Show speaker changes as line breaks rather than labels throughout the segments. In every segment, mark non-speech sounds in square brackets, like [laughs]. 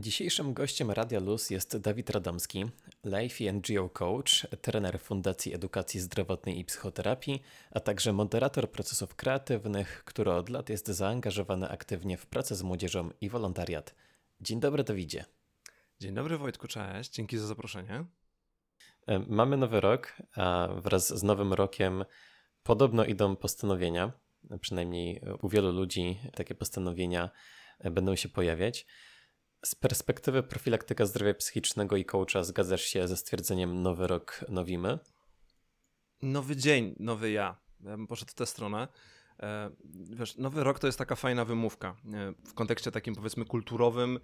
Dzisiejszym gościem Radia Luz jest Dawid Radomski, Life and Geo Coach, trener Fundacji Edukacji Zdrowotnej i Psychoterapii, a także moderator procesów kreatywnych, który od lat jest zaangażowany aktywnie w pracę z młodzieżą i wolontariat. Dzień dobry, Dawidzie.
Dzień dobry, Wojtku, cześć. Dzięki za zaproszenie.
E, mamy nowy rok, a wraz z nowym rokiem podobno idą postanowienia, przynajmniej u wielu ludzi takie postanowienia będą się pojawiać. Z perspektywy profilaktyka zdrowia psychicznego i coacha zgadzasz się ze stwierdzeniem nowy rok nowimy?
Nowy dzień, nowy ja. Ja bym poszedł w tę stronę. E, wiesz, nowy rok to jest taka fajna wymówka. W kontekście takim powiedzmy kulturowym,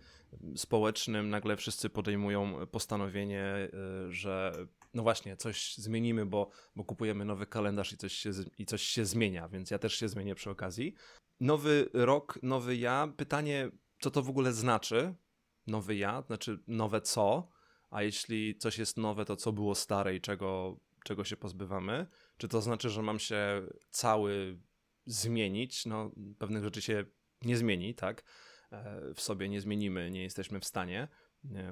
społecznym, nagle wszyscy podejmują postanowienie, e, że no właśnie, coś zmienimy, bo, bo kupujemy nowy kalendarz i coś, się, i coś się zmienia, więc ja też się zmienię przy okazji. Nowy rok, nowy ja. Pytanie, co to w ogóle znaczy? Nowy ja, znaczy nowe co, a jeśli coś jest nowe, to co było stare i czego, czego się pozbywamy? Czy to znaczy, że mam się cały zmienić? No, pewnych rzeczy się nie zmieni, tak? E, w sobie nie zmienimy, nie jesteśmy w stanie,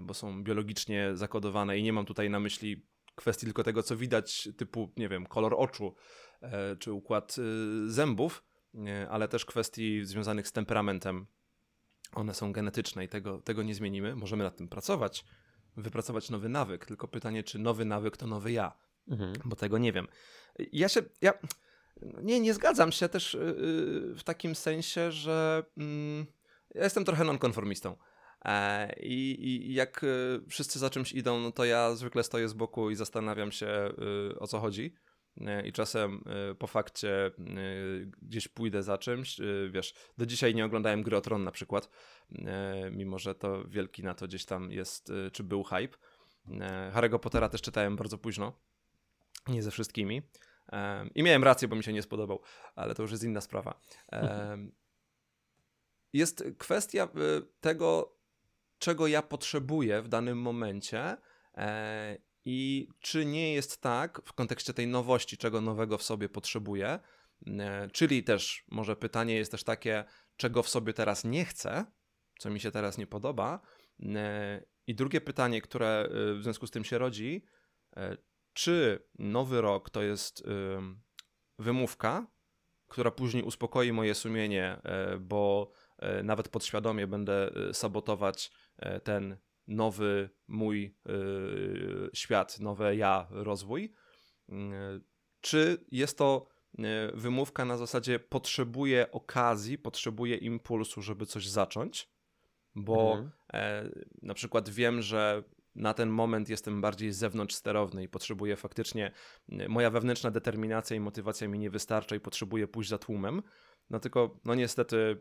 bo są biologicznie zakodowane i nie mam tutaj na myśli kwestii tylko tego, co widać, typu, nie wiem, kolor oczu e, czy układ y, zębów, ale też kwestii związanych z temperamentem one są genetyczne i tego, tego nie zmienimy. Możemy nad tym pracować, wypracować nowy nawyk, tylko pytanie, czy nowy nawyk to nowy ja, mhm. bo tego nie wiem. Ja się, ja nie, nie zgadzam się też yy, w takim sensie, że yy, ja jestem trochę nonkonformistą. E, I, I, jak y, wszyscy za czymś idą, no to ja zwykle stoję z boku i zastanawiam się, y, o co chodzi. E, i czasem e, po fakcie e, gdzieś pójdę za czymś, wiesz, do dzisiaj nie oglądałem Gry o Tron na przykład, mimo że to wielki na to gdzieś tam jest, czy był hype. Harry'ego Pottera też czytałem bardzo późno, nie ze wszystkimi. I miałem rację, bo mi się nie spodobał, ale to już jest inna sprawa. Jest kwestia tego, czego ja potrzebuję w danym momencie i czy nie jest tak w kontekście tej nowości, czego nowego w sobie potrzebuję, e, czyli też może pytanie jest też takie, czego w sobie teraz nie chcę, co mi się teraz nie podoba. E, I drugie pytanie, które e, w związku z tym się rodzi, czy nowy rok to jest wymówka, która później uspokoi moje sumienie, bo nawet podświadomie będę sabotować ten nowy mój y, świat, nowe ja, rozwój? Y, czy jest to y, wymówka na zasadzie potrzebuję okazji, potrzebuję impulsu, żeby coś zacząć? Bo mhm. e, na przykład wiem, że na ten moment jestem bardziej zewnątrz sterowny i potrzebuję faktycznie, moja wewnętrzna determinacja i motywacja mi nie wystarcza i potrzebuję pójść za tłumem, no tylko, no niestety,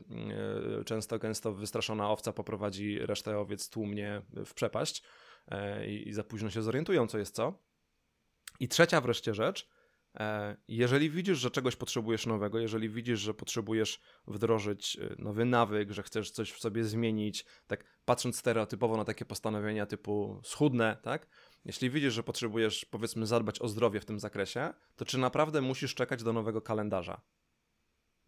yy, często, gęsto wystraszona owca poprowadzi resztę owiec tłumnie w przepaść yy, i za późno się zorientują, co jest co. I trzecia wreszcie rzecz, e, jeżeli widzisz, że czegoś potrzebujesz nowego, jeżeli widzisz, że potrzebujesz wdrożyć nowy nawyk, że chcesz coś w sobie zmienić, tak patrząc stereotypowo na takie postanowienia typu schudnę, tak? Jeśli widzisz, że potrzebujesz powiedzmy zadbać o zdrowie w tym zakresie, to czy naprawdę musisz czekać do nowego kalendarza?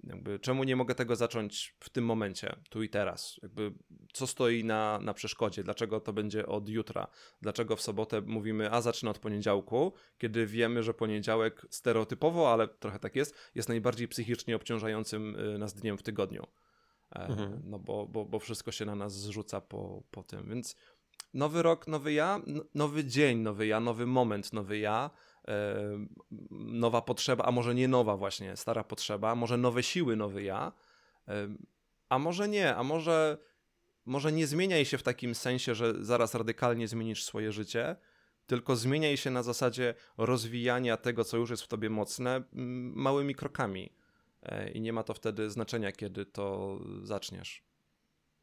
Jakby, czemu nie mogę tego zacząć w tym momencie, tu i teraz? Jakby, co stoi na, na przeszkodzie? Dlaczego to będzie od jutra? Dlaczego w sobotę mówimy, a zacznę od poniedziałku, kiedy wiemy, że poniedziałek stereotypowo, ale trochę tak jest, jest najbardziej psychicznie obciążającym y, nas dniem w tygodniu. E, mhm. No bo, bo, bo wszystko się na nas zrzuca po, po tym. Więc nowy rok, nowy ja, nowy dzień, nowy ja, nowy moment, nowy ja nowa potrzeba, a może nie nowa właśnie, stara potrzeba, może nowe siły, nowy ja, a może nie, a może, może nie zmieniaj się w takim sensie, że zaraz radykalnie zmienisz swoje życie, tylko zmieniaj się na zasadzie rozwijania tego, co już jest w tobie mocne, małymi krokami. E, I nie ma to wtedy znaczenia, kiedy to zaczniesz.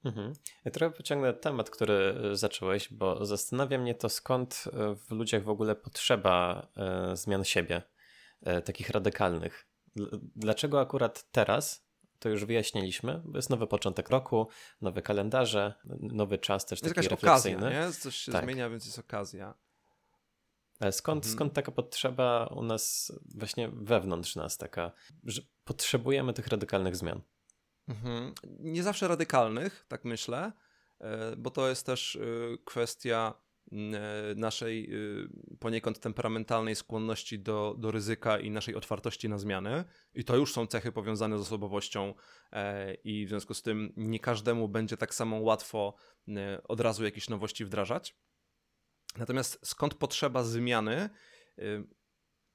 Mhm. Ja trochę pociągnę temat, który e, zacząłeś, bo zastanawia mnie to, skąd e, w ludziach w ogóle potrzeba e, zmian siebie, takich radykalnych. Dlaczego akurat teraz? To już wyjaśniliśmy, bo jest nowy początek roku, nowe kalendarze, nowy czas też taki jest refleksyjny.
Okazja, nie? Coś się tak. zmienia, więc jest okazja.
Skąd, mhm. skąd taka potrzeba u nas właśnie wewnątrz nas, taka, że potrzebujemy tych radykalnych zmian?
Mhm. Nie zawsze radykalnych, tak myślę. bo to jest też kwestia naszej poniekąd temperamentalnej skłonności do, do ryzyka i naszej otwartości na zmiany. I to już są cechy powiązane z osobowością, i w związku z tym nie każdemu będzie tak samo łatwo od razu jakieś nowości wdrażać. Natomiast skąd potrzeba zmiany?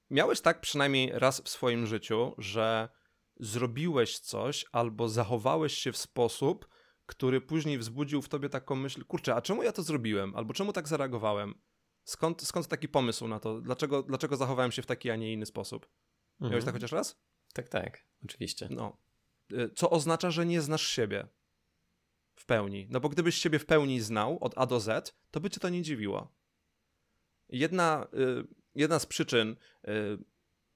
Miałeś tak przynajmniej raz w swoim życiu, że zrobiłeś coś albo zachowałeś się w sposób, który później wzbudził w tobie taką myśl, kurczę, a czemu ja to zrobiłem? Albo czemu tak zareagowałem? Skąd, skąd taki pomysł na to? Dlaczego, dlaczego zachowałem się w taki, a nie inny sposób? Mhm. Miałeś tak chociaż raz?
Tak, tak, oczywiście.
No. Y, co oznacza, że nie znasz siebie w pełni. No bo gdybyś siebie w pełni znał od A do Z, to by cię to nie dziwiło. Jedna, y, jedna z przyczyn y,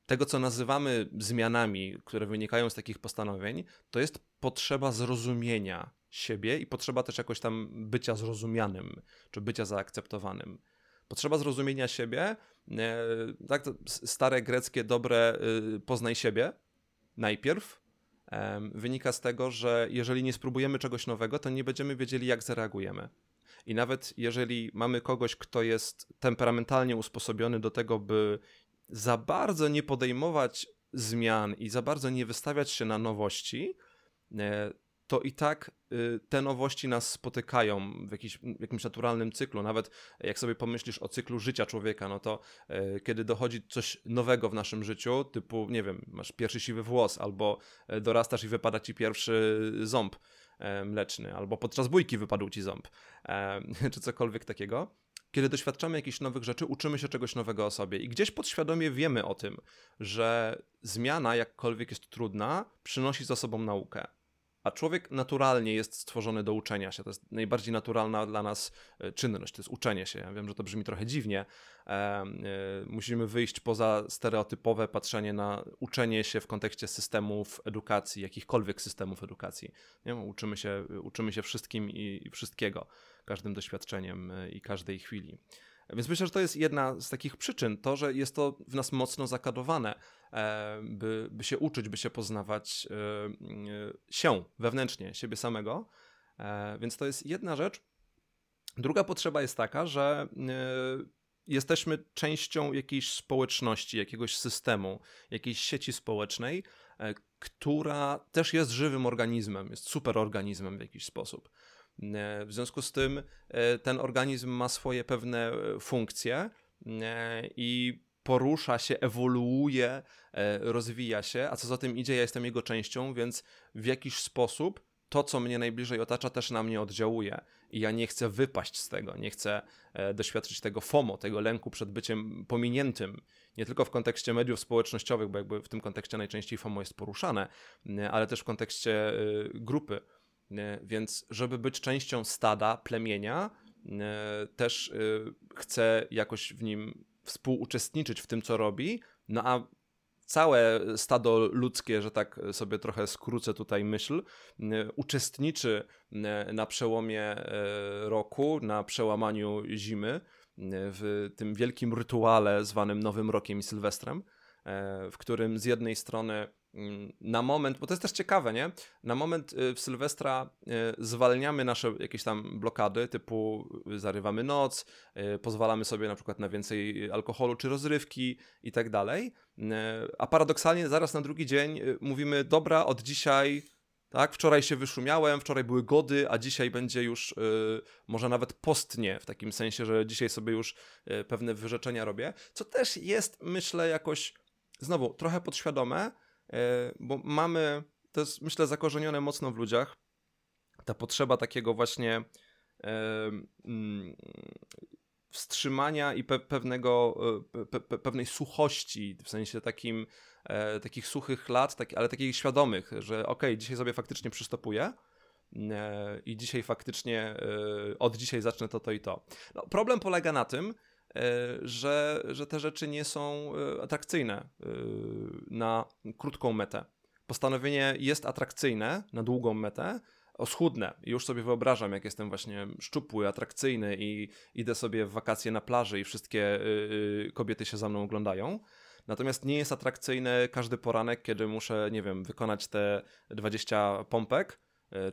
tego, co nazywamy zmianami, które wynikają z takich postanowień, to jest potrzeba zrozumienia siebie i potrzeba też jakoś tam bycia zrozumianym, czy bycia zaakceptowanym. Potrzeba zrozumienia siebie, e, tak, stare greckie dobre poznaj siebie najpierw, wynika z tego, że jeżeli nie spróbujemy czegoś nowego, to nie będziemy wiedzieli, jak zareagujemy. I nawet jeżeli mamy kogoś, kto jest temperamentalnie usposobiony do tego, by za bardzo nie podejmować zmian i za bardzo nie wystawiać się na nowości, e, to i tak y, te nowości nas spotykają w, jakiś, jakimś naturalnym cyklu. Nawet jak sobie pomyślisz o cyklu życia człowieka, no to e, kiedy dochodzi coś nowego w naszym życiu, typu, nie wiem, masz pierwszy siwy włos, albo e, dorastasz i wypada ci pierwszy ząb mleczny, albo podczas bójki wypadł ci ząb, [laughs] czy cokolwiek takiego, kiedy doświadczamy jakichś nowych rzeczy, uczymy się czegoś nowego o sobie i gdzieś podświadomie wiemy o tym, że zmiana, jakkolwiek jest trudna, przynosi za sobą naukę. A człowiek naturalnie jest stworzony do uczenia się. To jest najbardziej naturalna dla nas e, czynność, to jest uczenie się. Ja wiem, że to brzmi trochę dziwnie. E, musimy wyjść poza stereotypowe patrzenie na uczenie się w kontekście systemów edukacji, jakichkolwiek systemów edukacji. Nie? Uczymy, się, uczymy się wszystkim i wszystkiego, każdym doświadczeniem i każdej chwili. Więc myślę, że to jest jedna z takich przyczyn, to, że jest to w nas mocno zakadowane, e, by, by się uczyć, by się poznawać e, e, się wewnętrznie, siebie samego. Więc to jest jedna rzecz. Druga potrzeba jest taka, że jesteśmy częścią jakiejś społeczności, jakiegoś systemu, jakiejś sieci społecznej, która też jest żywym organizmem, jest superorganizmem w jakiś sposób. E, w związku z tym e, ten organizm ma swoje pewne e, funkcje i porusza się, ewoluuje, rozwija się, a co za tym idzie, ja jestem jego częścią, więc w jakiś sposób to, co mnie najbliżej otacza, też na mnie oddziałuje. I ja nie chcę wypaść z tego, nie chcę doświadczyć tego FOMO, tego lęku przed byciem pominiętym. Nie tylko w kontekście mediów społecznościowych, bo jakby w tym kontekście najczęściej FOMO jest poruszane, ale też w kontekście grupy więc, żeby być częścią stada, plemienia, też y, chce jakoś w nim współuczestniczyć w tym, co robi. No a całe stado ludzkie, że tak sobie trochę skrócę tutaj myśl, uczestniczy na przełomie e, roku, na przełamaniu zimy, w tym wielkim rytuale zwanym Nowym Rokiem i Sylwestrem, e, w którym z jednej strony na moment, bo to jest też ciekawe, nie? Na moment y, w Sylwestra y, zwalniamy nasze jakieś tam blokady, typu y, zarywamy noc, pozwalamy sobie na przykład na więcej alkoholu czy rozrywki i tak dalej. A paradoksalnie zaraz na drugi dzień mówimy, dobra, od dzisiaj tak, wczoraj się wyszumiałem, wczoraj były gody, a dzisiaj będzie już może nawet postnie, w takim sensie, że dzisiaj sobie już pewne wyrzeczenia robię, co też jest, myślę, jakoś znowu trochę podświadome, bo mamy, to jest myślę zakorzenione mocno w ludziach, ta potrzeba takiego właśnie e, mm, wstrzymania i pe pewnego, e, pe pe pewnej suchości, w sensie takim, e, takich suchych lat, tak, ale takich świadomych, że ok, dzisiaj sobie faktycznie przystopuję e, i dzisiaj faktycznie e, od dzisiaj zacznę to, to i to. No, problem polega na tym, E, że, że te rzeczy nie są e, atrakcyjne e, na krótką metę. Postanowienie jest atrakcyjne na długą metę, oschudnę. Już sobie wyobrażam, jak jestem właśnie szczupły, atrakcyjny i idę sobie w wakacje na plaży i wszystkie kobiety się za mną oglądają. Natomiast nie jest atrakcyjny każdy poranek, kiedy muszę, nie wiem, wykonać te 20 pompek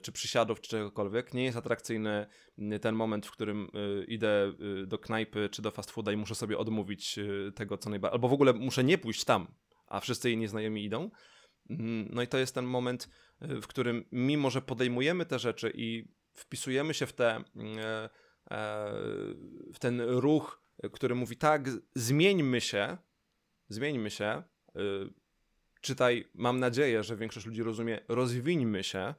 czy przysiadów, czy czegokolwiek. Nie jest atrakcyjny ten moment, w którym idę do knajpy czy do fast fooda i muszę sobie odmówić tego, co najbardziej. Albo w ogóle muszę nie pójść tam, a wszyscy jej nieznajomi idą. Mm, no i to jest ten moment, w którym mimo, że podejmujemy te rzeczy i wpisujemy się w, te, mm, e, e, w ten ruch, który mówi tak, zmieńmy się, zmieńmy się, e, czytaj, mam nadzieję, że większość ludzi rozumie, rozwińmy się,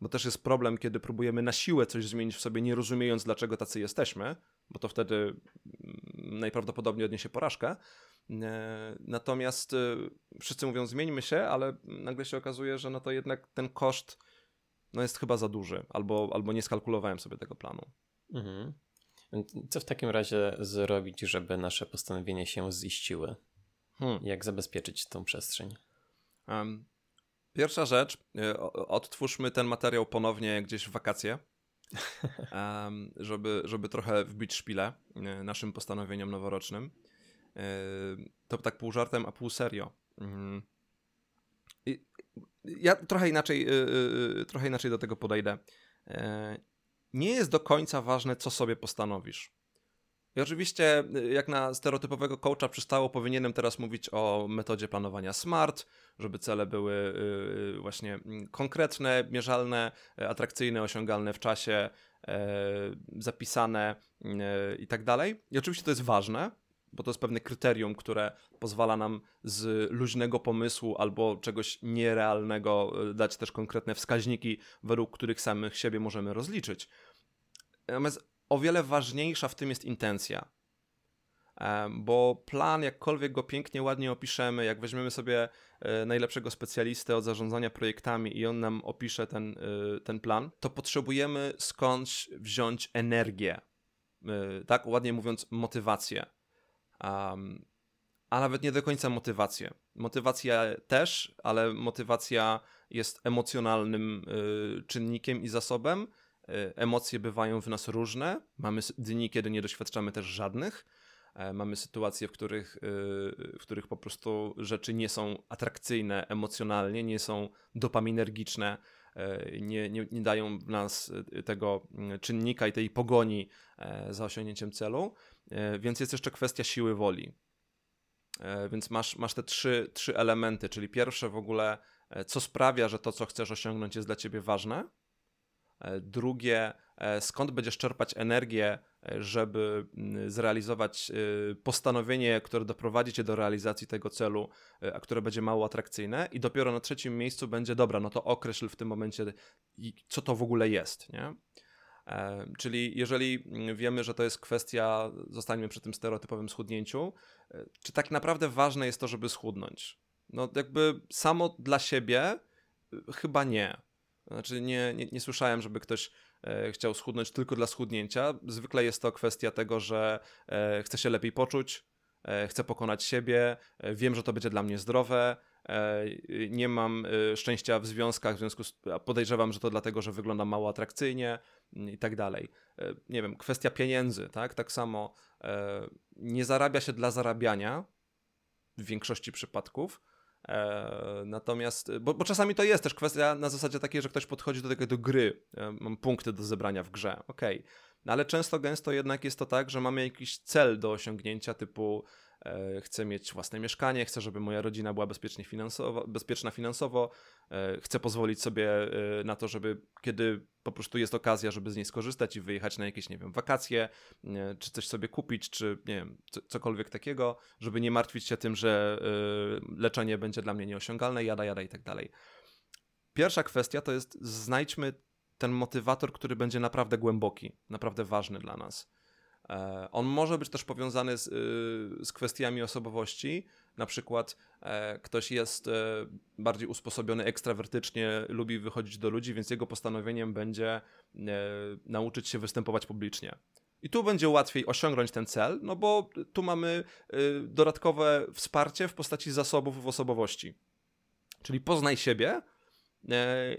bo też jest problem, kiedy próbujemy na siłę coś zmienić w sobie, nie rozumiejąc, dlaczego tacy jesteśmy, bo to wtedy mm, najprawdopodobniej odniesie porażkę. Natomiast wszyscy mówią, zmieńmy się, ale nagle się okazuje, że no to jednak ten koszt no jest chyba za duży, albo, albo nie skalkulowałem sobie tego planu. Mhm.
Co w takim razie zrobić, żeby nasze postanowienia się ziściły? Hmm. Jak zabezpieczyć tą przestrzeń? Um,
pierwsza rzecz, y, odtwórzmy ten materiał ponownie gdzieś w wakacje, [laughs] żeby, żeby trochę wbić szpilę y, naszym postanowieniom noworocznym. Y, to tak pół żartem, a pół serio. Mhm ja trochę inaczej, trochę inaczej do tego podejdę. Nie jest do końca ważne, co sobie postanowisz. I oczywiście, y, jak na stereotypowego coacha przystało, powinienem teraz mówić o metodzie planowania SMART, żeby cele były yy, właśnie mm, konkretne, mierzalne, atrakcyjne, osiągalne w czasie, zapisane i tak dalej. I oczywiście to jest ważne, bo to jest pewne kryterium, które pozwala nam z luźnego pomysłu albo czegoś nierealnego dać też konkretne wskaźniki, według których samych siebie możemy rozliczyć. Natomiast o wiele ważniejsza w tym jest intencja. E, bo plan, jakkolwiek go pięknie, ładnie opiszemy, jak weźmiemy sobie e, najlepszego specjalistę od zarządzania projektami i on nam opisze ten, ten plan, to potrzebujemy skądś wziąć energię. Tak, ładnie mówiąc, motywację a nawet nie do końca motywację. Motywacja też, ale motywacja jest emocjonalnym czynnikiem i zasobem. Y, emocje bywają w nas różne. Mamy dni, kiedy nie doświadczamy też żadnych. E, mamy sytuacje, w których, y, w których po prostu rzeczy nie są atrakcyjne emocjonalnie, nie są dopaminergiczne, e, nie, nie, nie dają w nas tego mm, czynnika i tej pogoni e, za osiągnięciem celu. E, więc jest jeszcze kwestia siły woli. E, więc masz, masz te trzy, trzy elementy, czyli pierwsze w ogóle, e, co sprawia, że to, co chcesz osiągnąć, jest dla ciebie ważne. Drugie, skąd będziesz czerpać energię, żeby mm, zrealizować postanowienie, które doprowadzi cię do realizacji tego celu, a które będzie mało atrakcyjne. I dopiero na trzecim miejscu będzie, dobra, no to określ w tym momencie, co to w ogóle jest. Nie? E, czyli jeżeli wiemy, że to jest kwestia, zostańmy przy tym stereotypowym schudnięciu, e, czy tak naprawdę ważne jest to, żeby schudnąć? No jakby samo dla siebie e, chyba nie. Znaczy nie, nie, nie słyszałem, żeby ktoś chciał schudnąć tylko dla schudnięcia. Zwykle jest to kwestia tego, że chce się lepiej poczuć, chcę pokonać siebie, wiem, że to będzie dla mnie zdrowe, nie mam szczęścia w związkach, w związku z podejrzewam, że to dlatego, że wyglądam mało atrakcyjnie, i tak dalej. E, nie wiem, kwestia pieniędzy, tak? Tak samo e, nie zarabia się dla zarabiania w większości przypadków. E, natomiast, bo, bo, czasami to jest też kwestia na zasadzie takiej, że ktoś podchodzi do tego do gry, mam punkty do zebrania w grze, okej. Okay. No ale często, gęsto jednak jest to tak, że mamy jakiś cel do osiągnięcia, typu E, chcę mieć własne mieszkanie, chcę, żeby moja rodzina była bezpiecznie finansowo, bezpieczna finansowo, e, chcę pozwolić sobie e, na to, żeby kiedy po prostu jest okazja, żeby z niej skorzystać i wyjechać na jakieś, nie wiem, wakacje, czy coś sobie kupić, czy nie wiem, cokolwiek takiego, żeby nie martwić się tym, że leczenie będzie dla mnie nieosiągalne, jada, jada i tak dalej. Pierwsza kwestia to jest znajdźmy ten motywator, który będzie naprawdę głęboki, naprawdę ważny dla nas. E, on może być też powiązany z, y, z kwestiami osobowości. Na przykład e, ktoś jest e, bardziej usposobiony ekstrawertycznie, lubi wychodzić do ludzi, więc jego postanowieniem będzie nauczyć się występować publicznie. I tu będzie łatwiej osiągnąć ten cel, no bo tu mamy y, dodatkowe wsparcie w postaci zasobów w osobowości. Czyli poznaj siebie,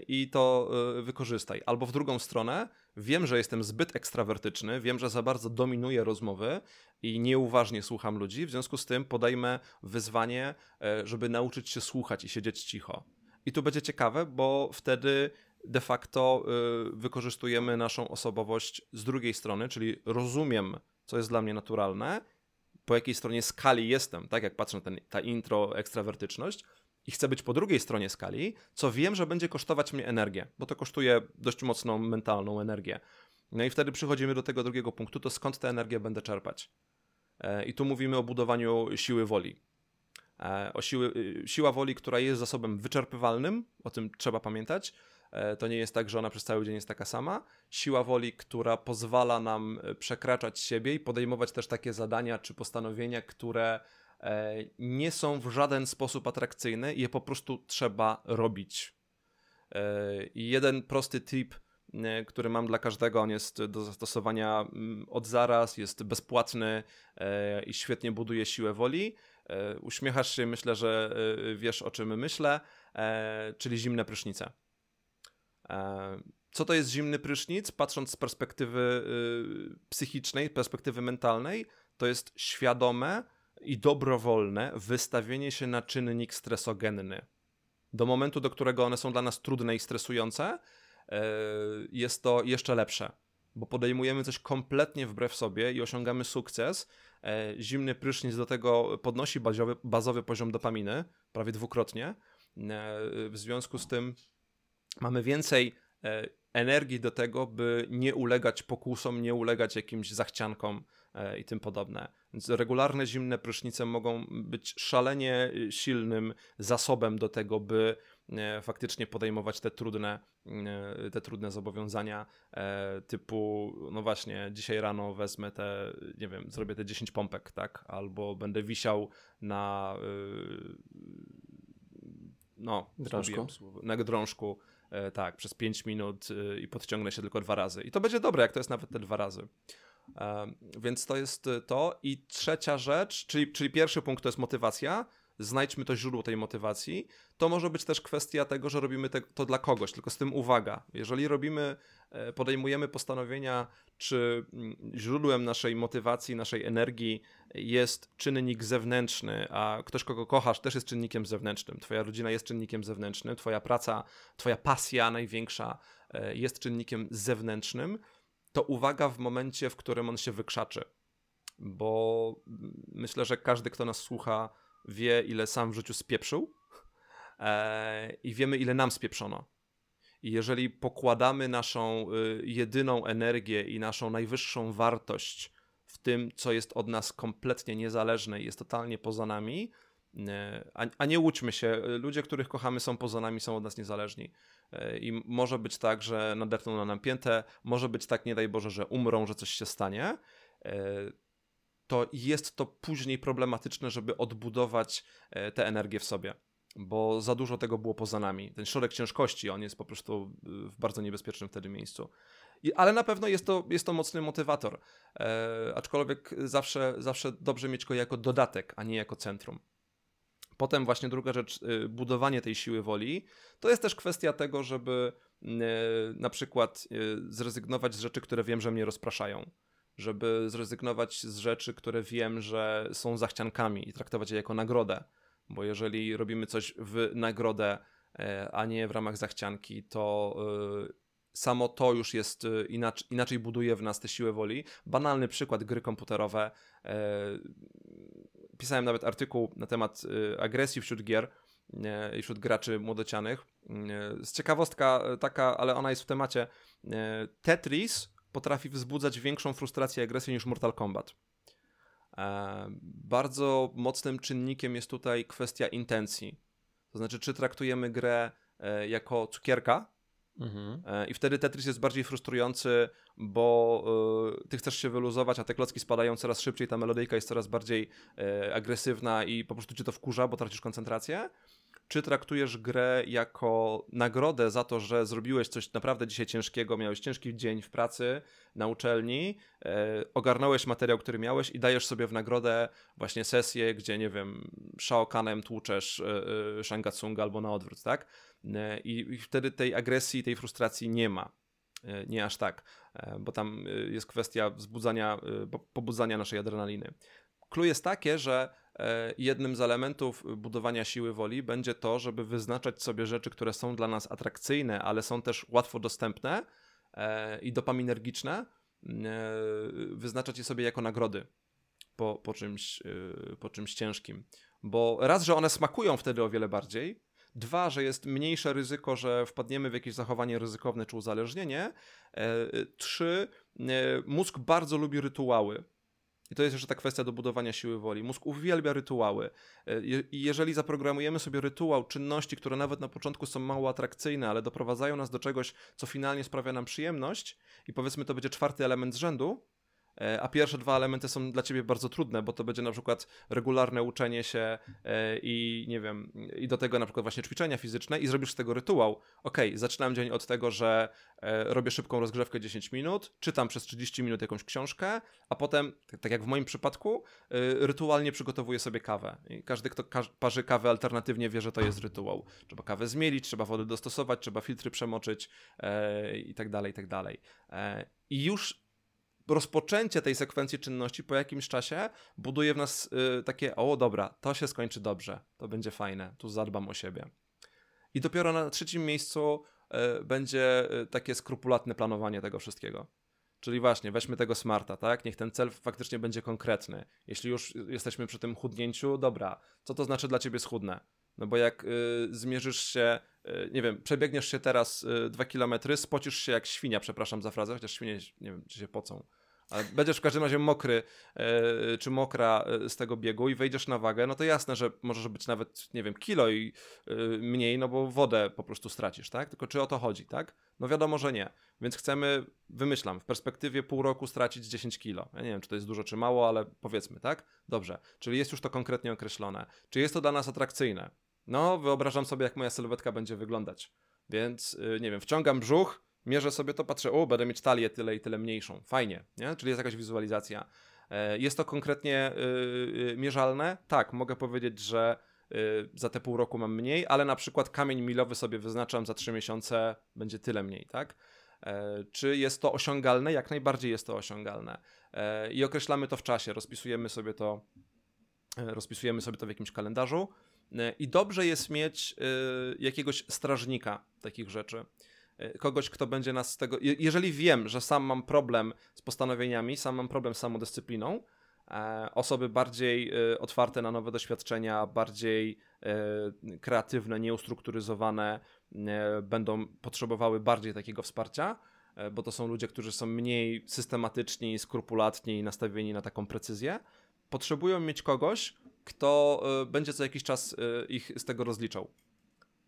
i to wykorzystaj. Albo w drugą stronę, wiem, że jestem zbyt ekstrawertyczny, wiem, że za bardzo dominuję rozmowy i nieuważnie słucham ludzi, w związku z tym podejmę wyzwanie, e, żeby nauczyć się słuchać i siedzieć cicho. I tu będzie ciekawe, bo wtedy de facto wykorzystujemy naszą osobowość z drugiej strony, czyli rozumiem, co jest dla mnie naturalne, po jakiej stronie skali jestem, tak jak patrzę na ten, ta intro ekstrawertyczność i chcę być po drugiej stronie skali, co wiem, że będzie kosztować mnie energię, bo to kosztuje dość mocną mentalną energię. No i wtedy przychodzimy do tego drugiego punktu, to skąd tę energię będę czerpać? E, I tu mówimy o budowaniu siły woli. E, o siły, y, siła woli, która jest zasobem wyczerpywalnym, o tym trzeba pamiętać. E, to nie jest tak, że ona przez cały dzień jest taka sama. Siła woli, która pozwala nam przekraczać siebie i podejmować też takie zadania czy postanowienia, które nie są w żaden sposób atrakcyjne i je po prostu trzeba robić. I jeden prosty tip, E, który mam dla każdego. On jest do zastosowania od zaraz, jest bezpłatny e, i świetnie buduje siłę woli. E, uśmiechasz się, myślę, że wiesz o czym myślę, czyli zimne prysznice. Co to jest zimny prysznic? Patrząc z perspektywy psychicznej, perspektywy mentalnej, to jest świadome i dobrowolne wystawienie się na czynnik stresogenny. Do momentu, do którego one są dla nas trudne i stresujące, E, jest to jeszcze lepsze, bo podejmujemy coś kompletnie wbrew sobie i osiągamy sukces. E, zimny prysznic do tego podnosi bazowy, bazowy poziom dopaminy prawie dwukrotnie. E, w związku z tym mamy więcej energii do tego, by nie ulegać pokusom, nie ulegać jakimś zachciankom i tym podobne. Więc regularne zimne prysznice mogą być szalenie silnym zasobem do tego, by E, faktycznie podejmować te trudne, e, te trudne zobowiązania e, typu, no właśnie, dzisiaj rano wezmę te, nie wiem, zrobię te 10 pompek, tak, albo będę wisiał na no,
drążku.
na drążku, tak, przez 5 minut i podciągnę się tylko dwa razy. I to będzie dobre, jak to jest nawet te dwa razy. Więc to jest to. I trzecia rzecz, czyli, czyli pierwszy punkt to jest motywacja znajdźmy to źródło tej motywacji. To może być też kwestia tego, że robimy te, to dla kogoś, tylko z tym uwaga. Jeżeli robimy, e, podejmujemy postanowienia, czy mm, źródłem naszej motywacji, naszej energii jest czynnik zewnętrzny, a ktoś, kogo kochasz, też jest czynnikiem zewnętrznym. Twoja rodzina jest czynnikiem zewnętrznym, twoja praca, twoja pasja największa e, jest czynnikiem zewnętrznym, to uwaga w momencie, w którym on się wykrzaczy. Bo myślę, że każdy, kto nas słucha, wie, ile sam w życiu spieprzył [laughs] e, i wiemy, ile nam spieprzono. I jeżeli pokładamy naszą y, jedyną energię i naszą najwyższą wartość w tym, co jest od nas kompletnie niezależne i jest totalnie poza nami, a, a, nie łudźmy się, ludzie, których kochamy, są poza nami, są od nas niezależni. E, I może być tak, że nadepną na nam piętę, może być tak, nie daj Boże, że umrą, że coś się stanie to jest to później problematyczne, żeby odbudować e, tę energię w sobie. Bo za dużo tego było poza nami. Ten środek ciężkości, on jest po prostu w bardzo niebezpiecznym wtedy miejscu. I, ale na pewno jest to, jest to mocny motywator. E, aczkolwiek zawsze, zawsze dobrze mieć go jako dodatek, a nie jako centrum. Potem właśnie druga rzecz, e, budowanie tej siły woli, to jest też kwestia tego, żeby e, na przykład zrezygnować z rzeczy, które wiem, że mnie rozpraszają żeby zrezygnować z rzeczy, które wiem, że są zachciankami i traktować je jako nagrodę. Bo jeżeli robimy coś w nagrodę, a nie w ramach zachcianki, to samo to już jest inaczej, inaczej buduje w nas tę siłę woli. Banalny przykład gry komputerowe. Pisałem nawet artykuł na temat agresji wśród gier i wśród graczy młodocianych. Z ciekawostka taka, ale ona jest w temacie. Tetris potrafi wzbudzać większą frustrację i agresję niż Mortal Kombat. E, bardzo mocnym czynnikiem jest tutaj kwestia intencji. To znaczy, czy traktujemy grę e, jako cukierka, mhm. e, i wtedy Tetris jest bardziej frustrujący, bo e, ty chcesz się wyluzować, a te klocki spadają coraz szybciej, ta melodyjka jest coraz bardziej e, agresywna i po prostu cię to wkurza, bo tracisz koncentrację czy traktujesz grę jako nagrodę za to, że zrobiłeś coś naprawdę dzisiaj ciężkiego, miałeś ciężki dzień w pracy, na uczelni, e, ogarnąłeś materiał, który miałeś i dajesz sobie w nagrodę właśnie sesję, gdzie, nie wiem, Shao Kanem tłuczesz e, e, Shangatsunga albo na odwrót, tak? I, wtedy tej agresji, tej frustracji nie ma. Nie aż tak, bo tam jest kwestia wzbudzania, pobudzania naszej adrenaliny. Clue jest takie, że e, jednym z elementów budowania siły woli będzie to, żeby wyznaczać sobie rzeczy, które są dla nas atrakcyjne, ale są też łatwo dostępne e, i dopaminergiczne, e, wyznaczać je sobie jako nagrody po, po, czymś, po czymś ciężkim. Bo raz, że one smakują wtedy o wiele bardziej, Dwa, że jest mniejsze ryzyko, że wpadniemy w jakieś zachowanie ryzykowne czy uzależnienie. Trzy, mózg bardzo lubi rytuały. I to jest jeszcze ta kwestia do budowania siły woli. Mózg uwielbia rytuały. E, I jeżeli zaprogramujemy sobie rytuał czynności, które nawet na początku są mało atrakcyjne, ale doprowadzają nas do czegoś, co finalnie sprawia nam przyjemność, i powiedzmy to będzie czwarty element z rzędu, a pierwsze dwa elementy są dla ciebie bardzo trudne, bo to będzie na przykład regularne uczenie się e, i nie wiem, i do tego na przykład właśnie ćwiczenia fizyczne i zrobisz z tego rytuał. Ok, zaczynam dzień od tego, że e, robię szybką rozgrzewkę 10 minut, czytam przez 30 minut jakąś książkę, a potem, tak, tak jak w moim przypadku, rytualnie przygotowuję sobie kawę. I każdy, kto parzy kawę alternatywnie wie, że to jest rytuał. Trzeba kawę zmielić, trzeba wodę dostosować, trzeba filtry przemoczyć i tak dalej, i tak dalej. I już rozpoczęcie tej sekwencji czynności po jakimś czasie buduje w nas y, takie, o dobra, to się skończy dobrze, to będzie fajne, tu zadbam o siebie. I dopiero na trzecim miejscu y, będzie y, takie skrupulatne planowanie tego wszystkiego. Czyli właśnie, weźmy tego smarta, tak? Niech ten cel faktycznie będzie konkretny. Jeśli już jesteśmy przy tym chudnięciu, dobra, co to znaczy dla ciebie schudnę? No bo jak y, zmierzysz się, y, nie wiem, przebiegniesz się teraz y, dwa kilometry, spocisz się jak świnia, przepraszam za frazę, chociaż świnie, nie wiem, czy się pocą. Ale będziesz w każdym razie mokry e, czy mokra e, z tego biegu i wejdziesz na wagę, no to jasne, że możesz być nawet, nie wiem, kilo i e, mniej, no bo wodę po prostu stracisz, tak? Tylko czy o to chodzi, tak? No wiadomo, że nie. Więc chcemy, wymyślam, w perspektywie pół roku stracić 10 kilo. Ja nie wiem, czy to jest dużo, czy mało, ale powiedzmy, tak? Dobrze. Czyli jest już to konkretnie określone. Czy jest to dla nas atrakcyjne? No, wyobrażam sobie, jak moja sylwetka będzie wyglądać. Więc, nie wiem, wciągam brzuch, mierzę sobie to, patrzę, o, będę mieć talię tyle i tyle mniejszą. Fajnie, nie? Czyli jest jakaś wizualizacja. E, jest to konkretnie yy, mierzalne? Tak, mogę powiedzieć, że yy, za te pół roku mam mniej, ale na przykład kamień milowy sobie wyznaczam za trzy miesiące, będzie tyle mniej, tak? E, czy jest to osiągalne? Jak najbardziej jest to osiągalne. E, I określamy to w czasie, rozpisujemy sobie to, rozpisujemy sobie to w jakimś kalendarzu. I dobrze jest mieć jakiegoś strażnika takich rzeczy. E, kogoś, kto będzie nas z tego. Jeżeli wiem, że sam mam problem z postanowieniami, sam mam problem z samodyscypliną, e, osoby bardziej e, otwarte na nowe doświadczenia, bardziej kreatywne, nieustrukturyzowane, będą potrzebowały bardziej takiego wsparcia, bo to są ludzie, którzy są mniej systematyczni, skrupulatni i nastawieni na taką precyzję. Potrzebują mieć kogoś, kto będzie co jakiś czas ich z tego rozliczał.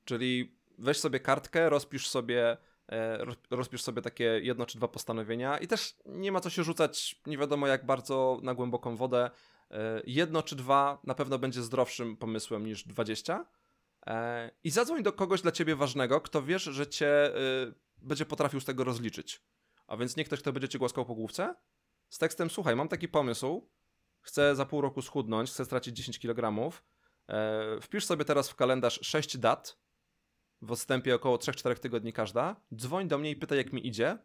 Czyli weź sobie kartkę, rozpisz sobie, e, rozpisz sobie takie jedno czy dwa postanowienia i też nie ma co się rzucać nie wiadomo jak bardzo na głęboką wodę. E, jedno czy dwa na pewno będzie zdrowszym pomysłem niż dwadzieścia. E, I zadzwoń do kogoś dla ciebie ważnego, kto wiesz, że cię będzie potrafił z tego rozliczyć. A więc nie ktoś, kto będzie cię głaskał po główce, z tekstem, słuchaj, mam taki pomysł, chcę za pół roku schudnąć, chcę stracić 10 kg, wpisz sobie teraz w kalendarz 6 dat, w odstępie około 3-4 tygodni każda, dzwoń do mnie i pytaj, jak mi idzie.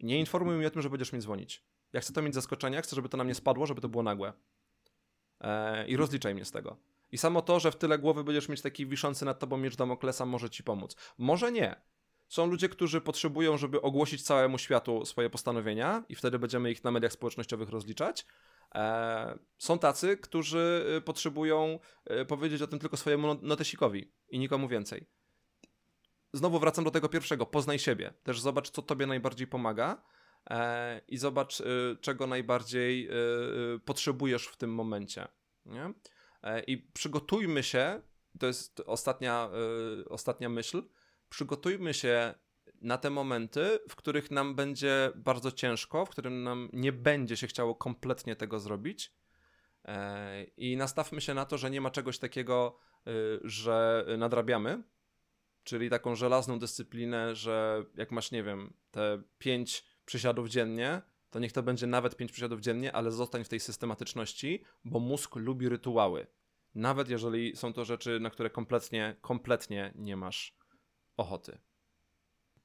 Nie informuj mnie o tym, że będziesz mi dzwonić. Ja chcę to mieć zaskoczenia, chcę, żeby to na mnie spadło, żeby to było nagłe. Eee, I rozliczaj mnie z tego. I samo to, że w tyle głowy będziesz mieć taki wiszący nad tobą miecz Damoklesa, może ci pomóc. Może nie. Są ludzie, którzy potrzebują, żeby ogłosić całemu światu swoje postanowienia, i wtedy będziemy ich na mediach społecznościowych rozliczać. Eee, są tacy, którzy y, potrzebują y, powiedzieć o tym tylko swojemu no-, notesikowi i nikomu więcej znowu wracam do tego pierwszego, poznaj siebie. Też zobacz, co tobie najbardziej pomaga e, i zobacz, y, czego najbardziej y, y, potrzebujesz w tym momencie. Nie? E, I przygotujmy się, to jest ostatnia, ostatnia myśl, przygotujmy się na te momenty, w których nam będzie bardzo ciężko, w którym nam nie będzie się chciało kompletnie tego zrobić. E, I nastawmy się na to, że nie ma czegoś takiego, że nadrabiamy, czyli taką żelazną dyscyplinę, że jak masz, nie wiem, te pięć przysiadów dziennie, to niech to będzie nawet pięć przysiadów dziennie, ale zostań w tej systematyczności, bo mózg lubi rytuały. Nawet jeżeli są to rzeczy, na które kompletnie, kompletnie nie masz ochoty.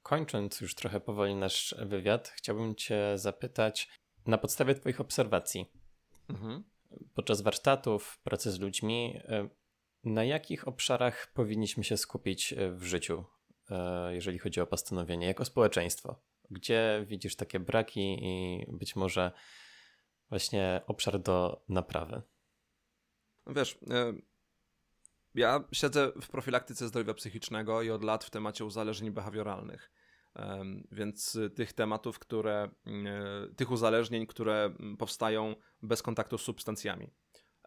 Kończąc już trochę powoli nasz wywiad, chciałbym Cię zapytać na podstawie Twoich obserwacji. Mhm. podczas warsztatów, pracy z ludźmi, na jakich obszarach powinniśmy się skupić w życiu, jeżeli chodzi o postanowienie, jako społeczeństwo? Gdzie widzisz takie braki i być może właśnie obszar do naprawy?
Wiesz, ja siedzę w profilaktyce zdrowia psychicznego i od lat w temacie uzależnień behawioralnych. Więc tych tematów, które, e, tych uzależnień, które powstają bez kontaktu z substancjami, e,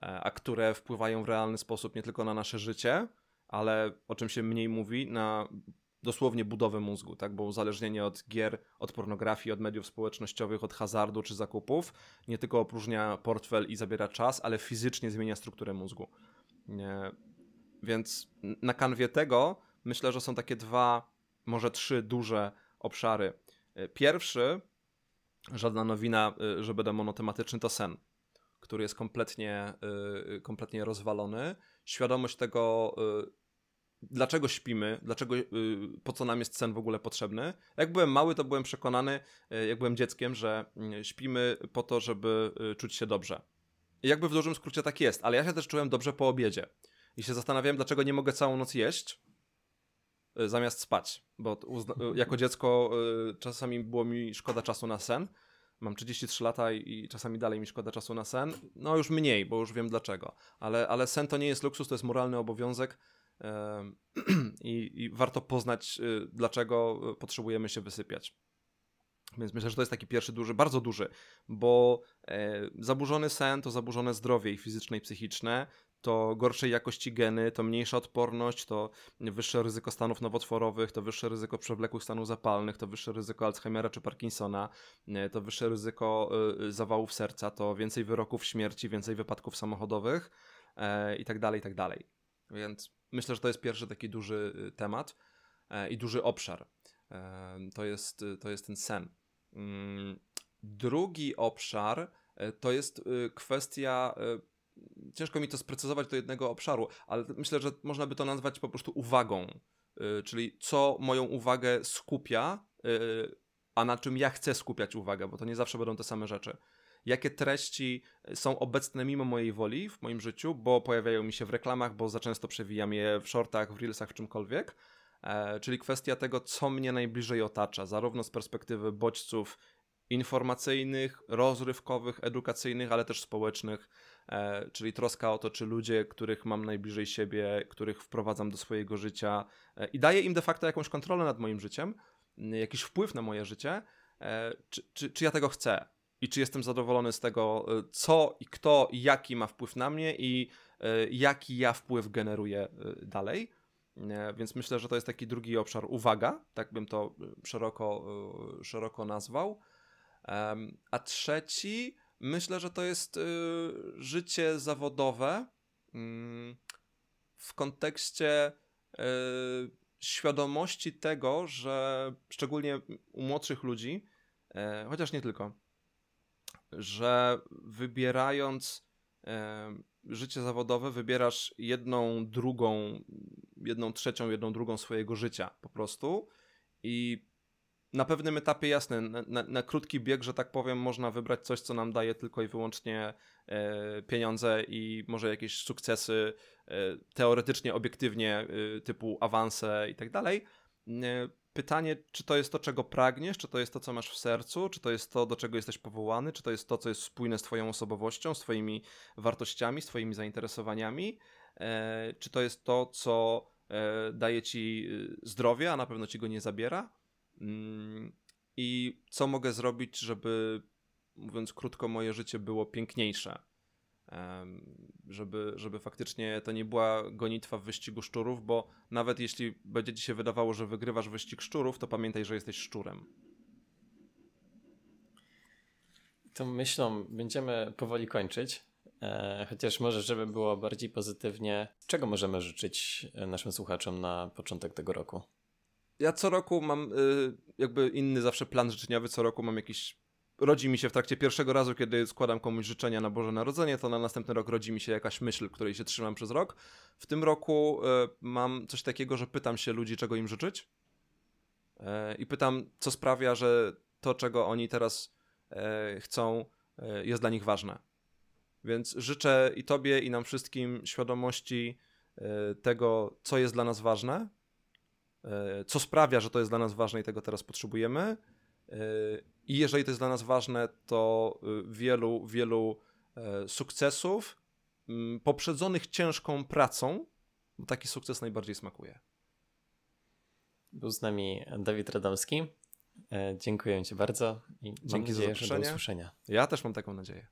a które wpływają w realny sposób nie tylko na nasze życie, ale o czym się mniej mówi, na dosłownie budowę mózgu, tak? Bo uzależnienie od gier, od pornografii, od mediów społecznościowych, od hazardu czy zakupów nie tylko opróżnia portfel i zabiera czas, ale fizycznie zmienia strukturę mózgu. Więc na kanwie tego myślę, że są takie dwa, może trzy duże obszary. E, pierwszy, żadna nowina, e, że będę monotematyczny, to sen, który jest kompletnie, e, kompletnie rozwalony. Świadomość tego, dlaczego śpimy, dlaczego, po co nam jest sen w ogóle potrzebny. Jak byłem mały, to byłem przekonany, jak byłem dzieckiem, że mm, śpimy po to, żeby czuć się dobrze. I jakby w dużym skrócie tak jest, ale ja się też czułem dobrze po obiedzie i się zastanawiałem, dlaczego nie mogę całą noc jeść y, zamiast spać, bo y, jako dziecko y, czasami było mi szkoda czasu na sen. Mam 33 lata i czasami dalej mi szkoda czasu na sen. No już mniej, bo już wiem dlaczego. Ale, ale sen to nie jest luksus, to jest moralny obowiązek [clears throat] i, i warto poznać, dlaczego potrzebujemy się wysypiać. Więc myślę, że to jest taki pierwszy duży, bardzo duży, bo e, zaburzony sen to zaburzone zdrowie i fizyczne i psychiczne, to gorszej jakości geny, to mniejsza odporność, to wyższe ryzyko stanów nowotworowych, to wyższe ryzyko przewlekłych stanów zapalnych, to wyższe ryzyko Alzheimera czy Parkinsona, e, to wyższe ryzyko e, zawałów serca, to więcej wyroków śmierci, więcej wypadków samochodowych e, i tak dalej, i tak dalej. Więc myślę, że to jest pierwszy taki duży temat i duży obszar. To jest, to jest ten sen. Mm, drugi obszar to jest kwestia ciężko mi to sprecyzować do jednego obszaru, ale myślę, że można by to nazwać po prostu uwagą, yy, czyli co moją uwagę skupia, yy, a na czym ja chcę skupiać uwagę, bo to nie zawsze będą te same rzeczy. Jakie treści są obecne mimo mojej woli w moim życiu, bo pojawiają mi się w reklamach, bo za często przewijam je w shortach, w reelsach, w czymkolwiek. E, czyli kwestia tego, co mnie najbliżej otacza, zarówno z perspektywy bodźców informacyjnych, rozrywkowych, edukacyjnych, ale też społecznych, e, czyli troska o to, czy ludzie, których mam najbliżej siebie, których wprowadzam do swojego życia e, i daję im de facto jakąś kontrolę nad moim życiem, jakiś wpływ na moje życie, e, czy, czy, czy ja tego chcę i czy jestem zadowolony z tego, co i kto i jaki ma wpływ na mnie i jaki ja wpływ generuję dalej. Więc myślę, że to jest taki drugi obszar uwaga, tak bym to szeroko, szeroko nazwał. A trzeci, myślę, że to jest y, życie zawodowe mm, w kontekście y, świadomości tego, że szczególnie u młodszych ludzi, e, chociaż nie tylko, że wybierając e, życie zawodowe, wybierasz jedną, drugą, jedną trzecią, jedną drugą swojego życia po prostu i na pewnym etapie jasne, na, na, krótki bieg, że tak powiem, można wybrać coś, co nam daje tylko i wyłącznie e, pieniądze i może jakieś sukcesy e, teoretycznie, obiektywnie, e, typu awanse i tak dalej. E, pytanie, czy to jest to, czego pragniesz, czy to jest to, co masz w sercu, czy to jest to, do czego jesteś powołany, czy to jest to, co jest spójne z Twoją osobowością, z Twoimi wartościami, z Twoimi zainteresowaniami, e, czy to jest to, co e, daje Ci zdrowie, a na pewno Ci go nie zabiera I co mogę zrobić, żeby, mówiąc krótko, moje życie było piękniejsze? Żeby, żeby faktycznie to nie była gonitwa w wyścigu szczurów, bo nawet jeśli będzie ci się wydawało, że wygrywasz wyścig szczurów, to pamiętaj, że jesteś szczurem.
Tą myślą będziemy powoli kończyć. E, chociaż może, żeby było bardziej pozytywnie, czego możemy życzyć naszym słuchaczom na początek tego roku?
Ja co roku mam y, jakby inny zawsze plan życzeniowy, co roku mam jakiś rodzi mi się w trakcie pierwszego razu, kiedy składam komuś życzenia na Boże Narodzenie, to na następny rok rodzi mi się jakaś myśl, której się trzymam przez rok. W tym roku y, mam coś takiego, że pytam się ludzi, czego im życzyć. Y, I pytam, co sprawia, że to, czego oni teraz y, chcą, y, jest dla nich ważne. Więc życzę i Tobie, i nam wszystkim świadomości tego, co jest dla nas ważne, co sprawia, że to jest dla nas ważne i tego teraz potrzebujemy. I jeżeli to jest dla nas ważne, to wielu, wielu sukcesów mm, poprzedzonych ciężką pracą, bo taki sukces najbardziej smakuje.
Był z nami Dawid Radomski. E, dziękuję Ci bardzo i Dzięki mam nadzieję, za że do usłyszenia.
Ja też mam taką nadzieję.